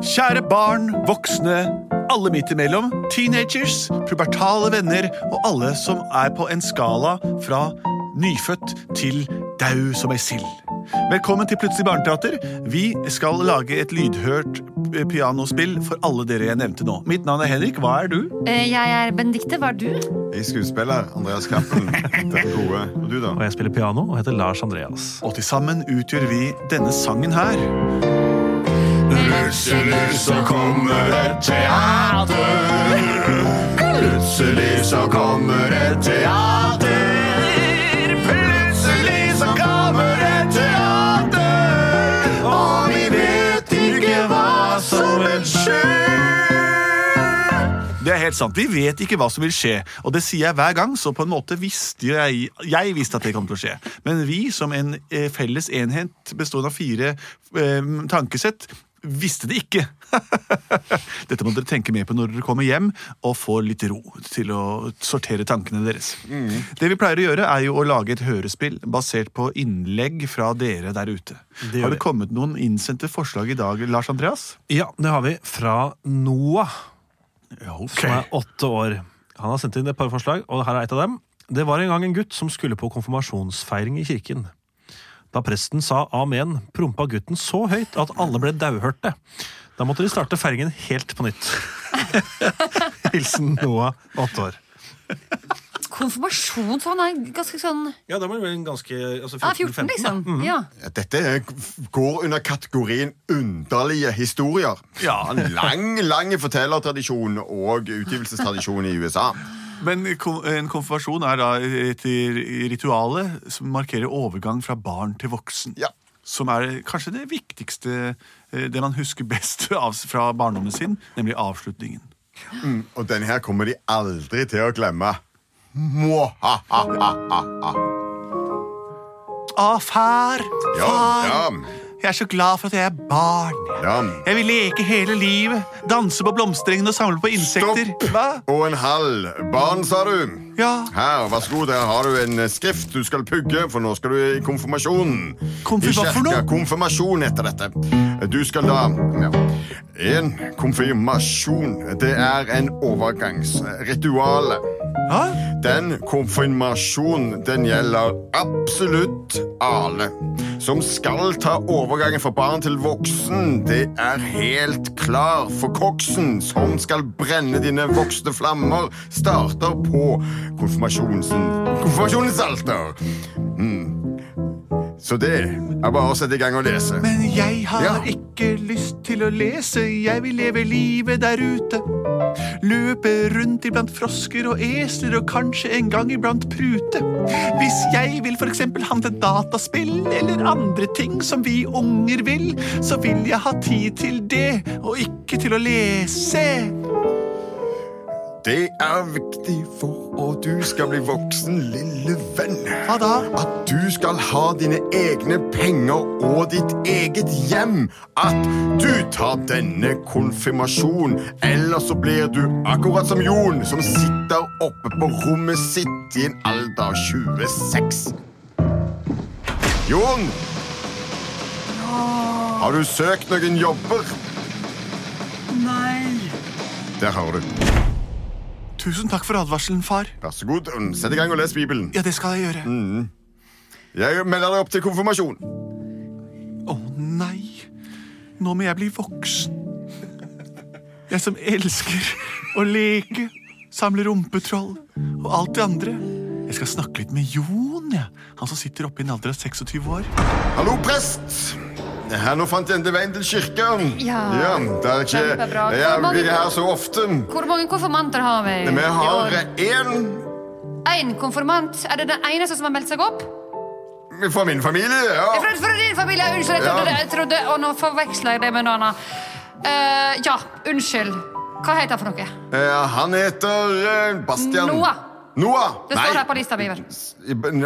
Kjære barn, voksne, alle midt imellom, teenagers, pubertale venner og alle som er på en skala fra nyfødt til dau som ei sild. Velkommen til Plutselig barneteater. Vi skal lage et lydhørt pianospill for alle dere jeg nevnte nå. Mitt navn er Henrik. Hva er du? Eh, Jeg er Benedicte. Hva er du? Jeg er skuespiller. Andreas Cappelen. Den gode. Og du, da? Og jeg spiller piano og heter Lars Andreas. Og til sammen utgjør vi denne sangen her. Plutselig så kommer et teater. Plutselig så kommer et teater. Plutselig så kommer et teater. Og vi vet ikke hva som vil skje. Det er helt sant. Vi vet ikke hva som vil skje, og det sier jeg hver gang, så på en måte visste jeg Jeg visste at det kom til å skje. Men vi, som en eh, felles enhet bestående av fire eh, tankesett, visste det ikke. Dette må dere tenke mer på når dere kommer hjem og får litt ro til å sortere tankene deres. Det vi pleier å gjøre, er jo å lage et hørespill basert på innlegg fra dere der ute. Det Har det kommet noen innsendte forslag i dag, Lars Andreas? Ja, det har vi fra Noah, Ja, okay. som er åtte år. Han har sendt inn et par forslag, og her er et av dem. Det var en gang en gutt som skulle på konfirmasjonsfeiring i kirken. Da presten sa amen, prompa gutten så høyt at alle ble dauhørte. Da måtte de starte fergen helt på nytt. Hilsen Noah, åtte år. Konfirmasjon, så han er ganske sånn Ja, da var han ganske altså Ja, 14, liksom. Ja. Dette går under kategorien underlige historier. Ja. En lang, lang fortellertradisjon og utgivelsestradisjon i USA. Men en konfirmasjon er da et rituale som markerer overgang fra barn til voksen. Ja. Som er kanskje det viktigste, eh, det man husker best av, fra barndommen sin, nemlig avslutningen. Og denne her kommer de aldri til å glemme. Mwahahahaha. Ah, far! Ja, ja, Jeg er så glad for at jeg er barn. ja. Jeg vil leke hele livet, danse på blomsterengen og samle på insekter. Stopp! Hva? Og en halv. Barn, sa du. Ja. Her, vær så god, der har du en skrift du skal pugge, for nå skal du i konfirmasjon. Konfir- I kirka. Konfirmasjon etter dette. Du skal da ja. En konfirmasjon, det er en overgangsrituale. Hæ? Den konfirmasjonen, den gjelder absolutt alle. Som skal ta overgangen fra barn til voksen. Det er helt klar for koksen, som skal brenne dine voksne flammer, starter på konfirmasjonens, alter. Mm. Så det er bare å sette i gang og lese. Men jeg har Ja. ikke lyst til å lese, jeg vil leve livet der ute. Løpe rundt iblant frosker og esler og kanskje en gang iblant prute. Hvis jeg vil eksempel handle dataspill eller andre ting som vi unger vil, så vil jeg ha tid til det, og ikke til å lese. Det er viktig for at du skal bli voksen, lille venn. Hva da? At du skal ha dine egne penger og ditt eget hjem. At du tar denne konfirmasjon. Ellers så blir du akkurat som Jon, som sitter oppe på rommet sitt i en alder av 26. Jon! Har du søkt noen jobber? Nei. Der har du. Tusen takk for advarselen, far. Vær så god. Sett i gang og les Bibelen. Ja, det skal jeg gjøre. Jeg melder deg opp til konfirmasjon. Å nei, nå må jeg bli voksen. Jeg som elsker å leke, samle rumpetroll og alt det andre. Jeg skal snakke litt med Jon, ja. Han som sitter oppe i en alder av 26 år. Hallo, prest! Her, nå fant jeg endelig veien til kirka. Ja. det er ikke Kjempebra. Jeg mange- blir her så ofte. Hvor mange konfirmanter har vi? Vi har én Én konfirmant. Er det den eneste som har meldt seg opp? fra min familie, ja. Fra, fra din familie, unnskyld, jeg trodde, Ja. jeg trodde Og nå forveksler jeg det med noe annet. Eh, ja, unnskyld. Hva heter han for noe? Eh, Han heter eh, Bastian. Noah. Noah? Det står her på lista mi.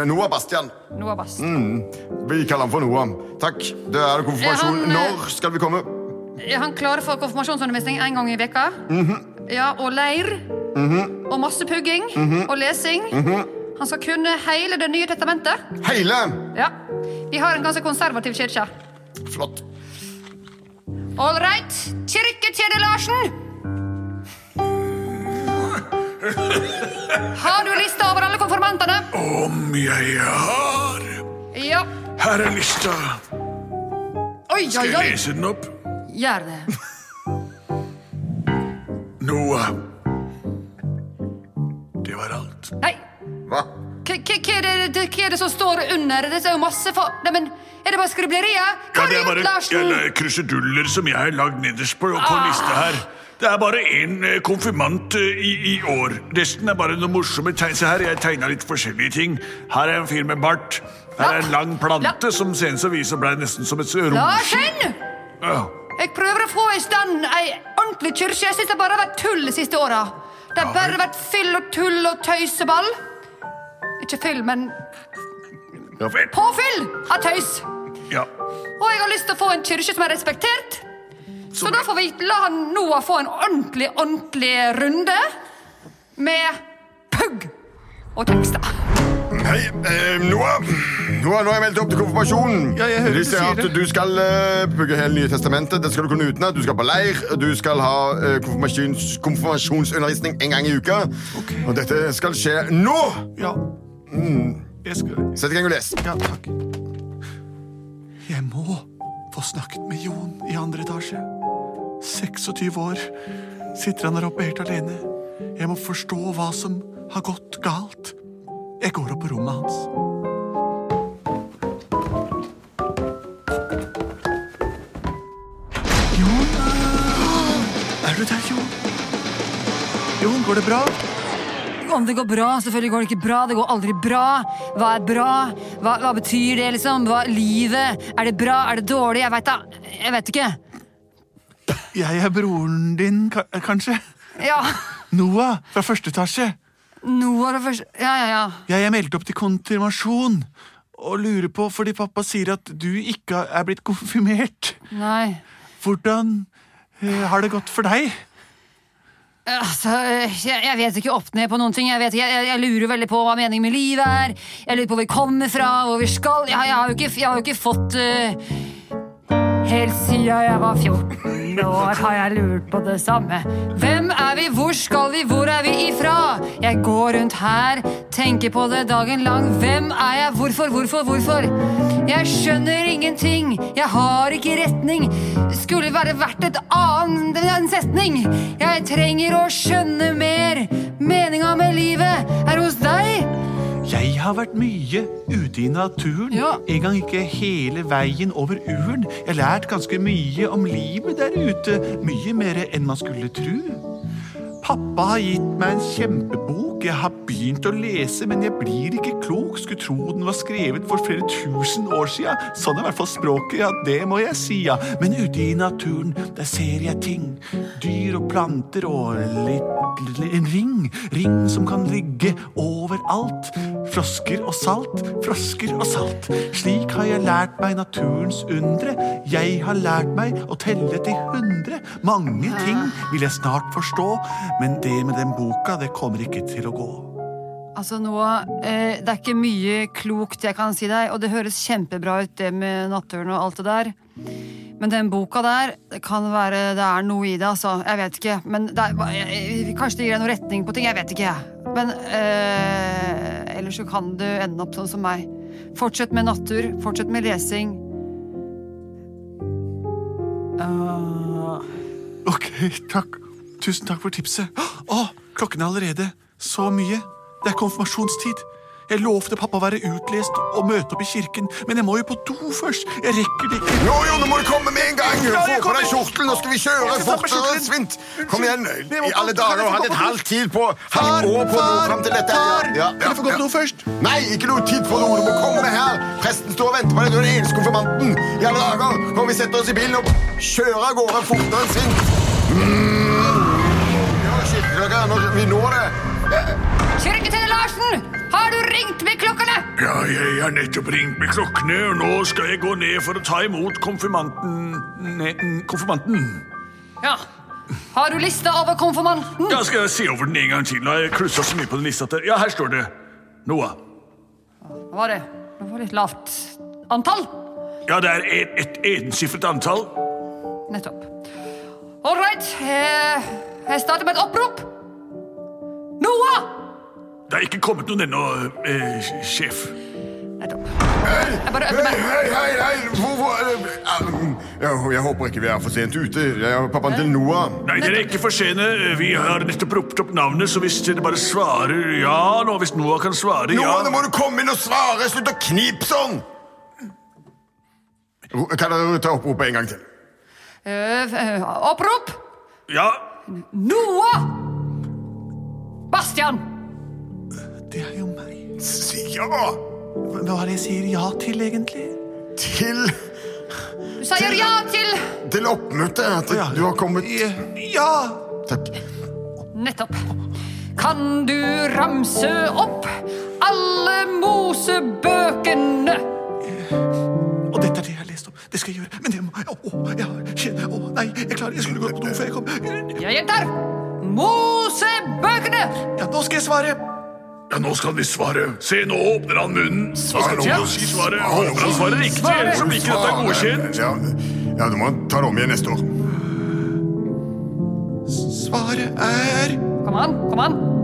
Noah Bastian. Noah Bast. Vi kaller han for Noah. Takk. Det er konfirmasjon. Han, eh, Når skal vi komme? Er han klar for konfirmasjonsundervisning en gang i veka? Mhm. Ja, og leir. Og masse pugging og lesing. Mhm. Han skal kunne hele Det nye testamentet. Hele! Ja. Vi har en ganske konservativ kirke. Flott. All right, Kirkekjede Larsen! Har du lista over alle konfirmantene? Om jeg har Ja. Her er lista. Oi, Skal oi, jeg oi. lese den opp? Gjør det. Noah. Det var alt. Nei, Hva? hva hva er, det- det- hva er det som står under? Det er jo masse for... Nei, men Er det bare skriblerier? Hva Ja, har det er bare Larsen? ja, kruseduller som jeg har lagd nederst på, på Ah. lista her. Det er bare én konfirmant eh, i, i år. Resten er bare noen morsomme tegn. Se her, jeg tegna litt forskjellige ting. Her er en fyr med bart. Her er en lang plante som senest viser vise ble nesten som et romskip. Larsen! Ja. Jeg prøver å få i stand ei ordentlig kirke. Jeg syns det bare har vært tull de siste åra. Det har bare vært fyll og tull og tøyseball. Ikke fyll, men påfyll av tøys. Ja. Og jeg har lyst til å få en kirke som er respektert. Så da får vi la han Noah få en ordentlig, ordentlig runde med pugg og tekster. Hei, eh, Noah. Noah, nå har jeg meldt opp til konfirmasjonen. Ja, jeg hører De du sier at du skal eh, bygge hele Nye testamentet. Det skal du kunne utenat. Du skal på leir. Du skal ha eh, konfirmasjons, konfirmasjonsundervisning en gang i uka. Og dette skal skje nå! Ja. Jeg skal Sett i gang og les. Ja, takk. Jeg må få snakket med Jon i andre etasje. 26 år sitter han der oppe helt alene. Jeg må forstå hva som har gått galt. Jeg går opp på rommet hans. Jon? Er du der, Jon? Jon, går det bra? Om det går bra, selvfølgelig går det ikke bra. Det går aldri bra. Hva er bra? Hva, hva betyr det, liksom? Hva Livet? Er det bra? Er det dårlig? Jeg veit da. Jeg vet ikke. Jeg er broren din, kanskje? Ja. Noah fra første etasje. Noah fra første Ja, ja, ja. Jeg er meldt opp til konfirmasjon og lurer på fordi pappa sier at du ikke er blitt konfirmert. Nei. Hvordan eh, har det gått for deg? Altså, jeg, jeg vet ikke opp ned på noen ting. Jeg, vet, jeg, jeg lurer veldig på hva meningen med livet er. Jeg lurer på hvor vi kommer fra, hvor vi skal. Jeg, jeg, har, jo ikke, jeg har jo ikke fått eh, Helt siden jeg var 14 år har jeg lurt på det samme. Hvem er vi, hvor skal vi, hvor er vi ifra? Jeg går rundt her, tenker på det dagen lang. Hvem er jeg, hvorfor, hvorfor, hvorfor? Jeg skjønner ingenting. Jeg har ikke retning. Skulle være verdt et annet en setning. Jeg trenger å skjønne mer. Meninga med livet er hos deg. Jeg har vært mye ute i naturen. Ja. En gang ikke hele veien over uren. Jeg har lært ganske mye om livet der ute. Mye mer enn man skulle tro. Pappa har gitt meg en kjempebok. Jeg har begynt å lese, men jeg blir ikke klok. Skulle tro den var skrevet for flere tusen år siden. Sånn er i hvert fall språket, ja, det må jeg si, ja. Men ute i naturen, der ser jeg ting. Dyr og planter og litt en ring. Ring som kan ligge overalt. Frosker og salt, frosker og salt. Slik har jeg lært meg naturens undre. Jeg har lært meg å telle til hundre. Mange ting vil jeg snart forstå, men det med den boka, det kommer ikke til å gå. Altså nå, eh, det er ikke mye klokt jeg kan si deg, og det høres kjempebra ut det med naturen og alt det der. Men den boka der, det kan være det er noe i det, altså. Jeg vet ikke. Men det er, kanskje det gir deg noe retning på ting. Jeg vet ikke, jeg. Men øh, ellers så kan du ende opp sånn som meg. Fortsett med natur. Fortsett med lesing. Uh... Ok, takk. Tusen takk for tipset. Å, klokken er allerede så mye. Det er konfirmasjonstid. Jeg lovte pappa å være utlest og møte opp i kirken, men jeg må jo på do først. Jeg rekker det ikke. Jo, jo, nå må du komme med en gang! Ja, Få på deg kjortelen, nå skal vi kjøre fortere. Svint! Kom igjen! I alle dager, Kan hadde et halvt tid på Far, halvt år på å far, fram til dette. far. Ja, Kan jeg få gå på do først? Nei, ikke noe tid på do. Du må komme her. Presten står og venter på deg. Du er den eneste konfirmanten. I alle dager, Kom, vi setter oss i bilen og kjører av gårde fortere enn Svint. Mm. Ja, skikkelig, nå vi når det. Kirketjener Larsen, har du ringt med klokkene? Ja, jeg har nettopp ringt med klokkene, og nå skal jeg gå ned for å ta imot konfirmanten ne, Konfirmanten. Ja. Har du lista over konfirmanten? Ja, skal jeg se over den en gang til. Nå har jeg klussa så mye på den lista at Ja, her står det. Noah. Hva var det det var litt lavt antall. Ja, det er et, et ensifret antall. Nettopp. All right. eh, Jeg starter med et opprop. Det er ikke kommet noen ennå, eh, sjef. Jeg bare øver Hei, meg. hei, hei! hei. Hvor, hvor, eh, um, jeg, jeg håper ikke vi er for sent ute. Jeg er pappaen til Noah. Nei, dere er ikke for sene. Vi har nettopp ropt opp navnet, så hvis dere bare svarer ja nå, hvis Noah kan svare ja Noah, nå må du komme inn og svare! Slutt å knipe sånn! Kan dere ta oppropet en gang til? Eh, eh, Opprop. Ja, Noah! Bastian. Det er jo meg. Si ja Hva er det jeg sier ja til, egentlig? til, Du sier ja til til oppmøtet. At Ja. du har kommet Ja! Takk. Nettopp. Kan du ramse opp alle Mosebøkene? Og dette er det jeg har lest om. Det skal jeg gjøre. Men det må Å, ja, å, nei, jeg klarer Jeg skulle gått på do før jeg kom. Jeg gjentar. Mosebøkene! Ja, nå skal jeg svare. Ja, nå skal vi svare. Se, nå åpner han munnen. Hva skal han si svaret? Håper han svarer riktig, ellers så blir ikke dette godkjent. Ja, ja, du må ta det om igjen neste år. Svaret er Kom an, kom an.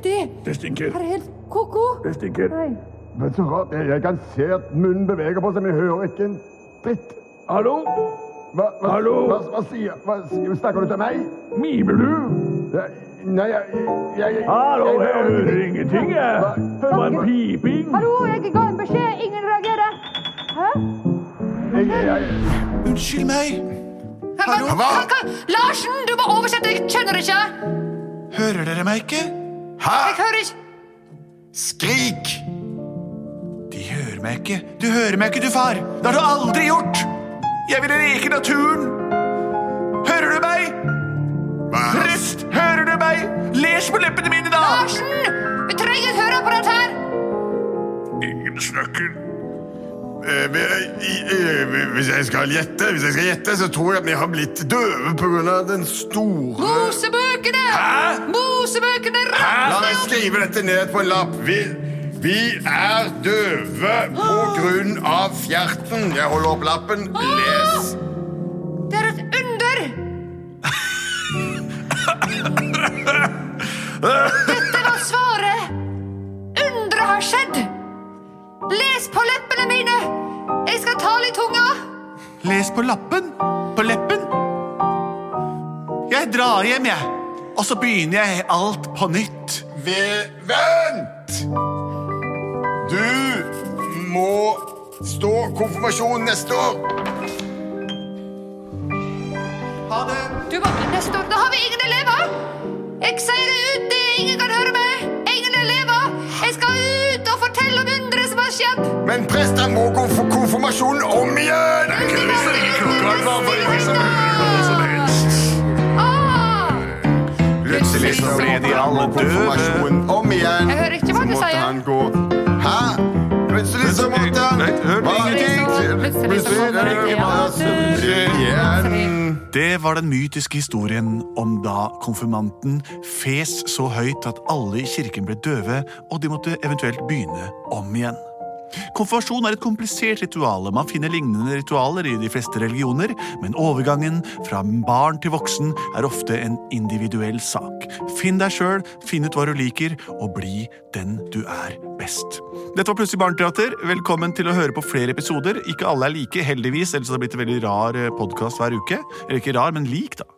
Giftig. Det stinker. Er helt ko-ko. Det stinker. Nei. Men så rart, jeg, jeg kan se at munnen beveger på seg, men jeg hører ikke en dritt. Hallo? Hva, hva, Hallo? Hva, hva sier hva, Snakker du til meg? Mimer du? Jeg, nei, jeg, jeg, jeg Hallo, jeg jeg hører ingenting, jeg. Det var en piping. Hallo, jeg ga en beskjed. Ingen reagerer. Hæ? Jeg, jeg, jeg, Unnskyld meg. Hallo? Hva? Larsen, du må oversette. Jeg skjønner ikke. Hører dere meg ikke? Hæ? Jeg hører ikke. Skrik! De hører meg ikke. Du hører meg ikke, du, far. Det har du aldri gjort. Jeg vil leke naturen. Hører du meg? Hva? Røst, hører du meg? Les på leppene mine, da! Larsen, vi trenger høreapparat her. Ingen snakker. Eh, i- eh, Hvis jeg skal gjette, hvis jeg skal gjette, så tror jeg at vi har blitt døve pga. den store Mosebøkene! Hæ? Mosebøkene La meg skrive dette ned på en lapp. Vi, vi er døve på grunn av fjerten. Jeg holder opp lappen. Les. Det er et under! på lappen. På leppen. Jeg drar hjem, jeg. Og så begynner jeg alt på nytt. Ve- Vent! Du må stå konfirmasjon neste år. Ha det. Du må, neste år, Da har vi ingen elever! Jeg sier det ut, det ingen kan høre meg! Ingen elever! Jeg skal ut og fortelle om underet som har skjedd! Men presten må gå for konfirmasjonen om igjen! Ingen som hører noe som helst. Ah! Plutselig så ble de alle konfirmasjon om igjen. Jeg hører ikke hva du sier. han gå Hæ? Plutselig så måtte han. Det var den mytiske historien om da konfirmanten fes så høyt at alle i kirken ble døve, og de måtte eventuelt begynne om igjen. Konfirmasjon er et komplisert ritual. Man finner lignende ritualer i de fleste religioner, men overgangen fra barn til voksen er ofte en individuell sak. Finn deg sjøl, finn ut hva du liker, og bli den du er best. Dette var Plutselig barneteater. Velkommen til å høre på flere episoder. Ikke alle er like, heldigvis, ellers hadde det blitt en veldig rar podkast hver uke. Eller ikke rar, men lik, da.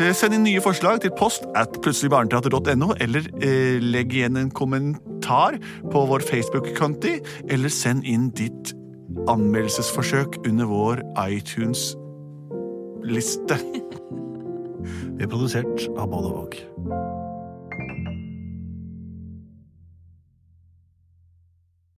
Eh, Send inn nye forslag til post at plutseligbarneteater.no, eller eh, legg igjen en kommentar på vår Facebook-konti, eller send inn ditt anmeldelsesforsøk under vår iTunes-liste. Vi er produsert av både Våg.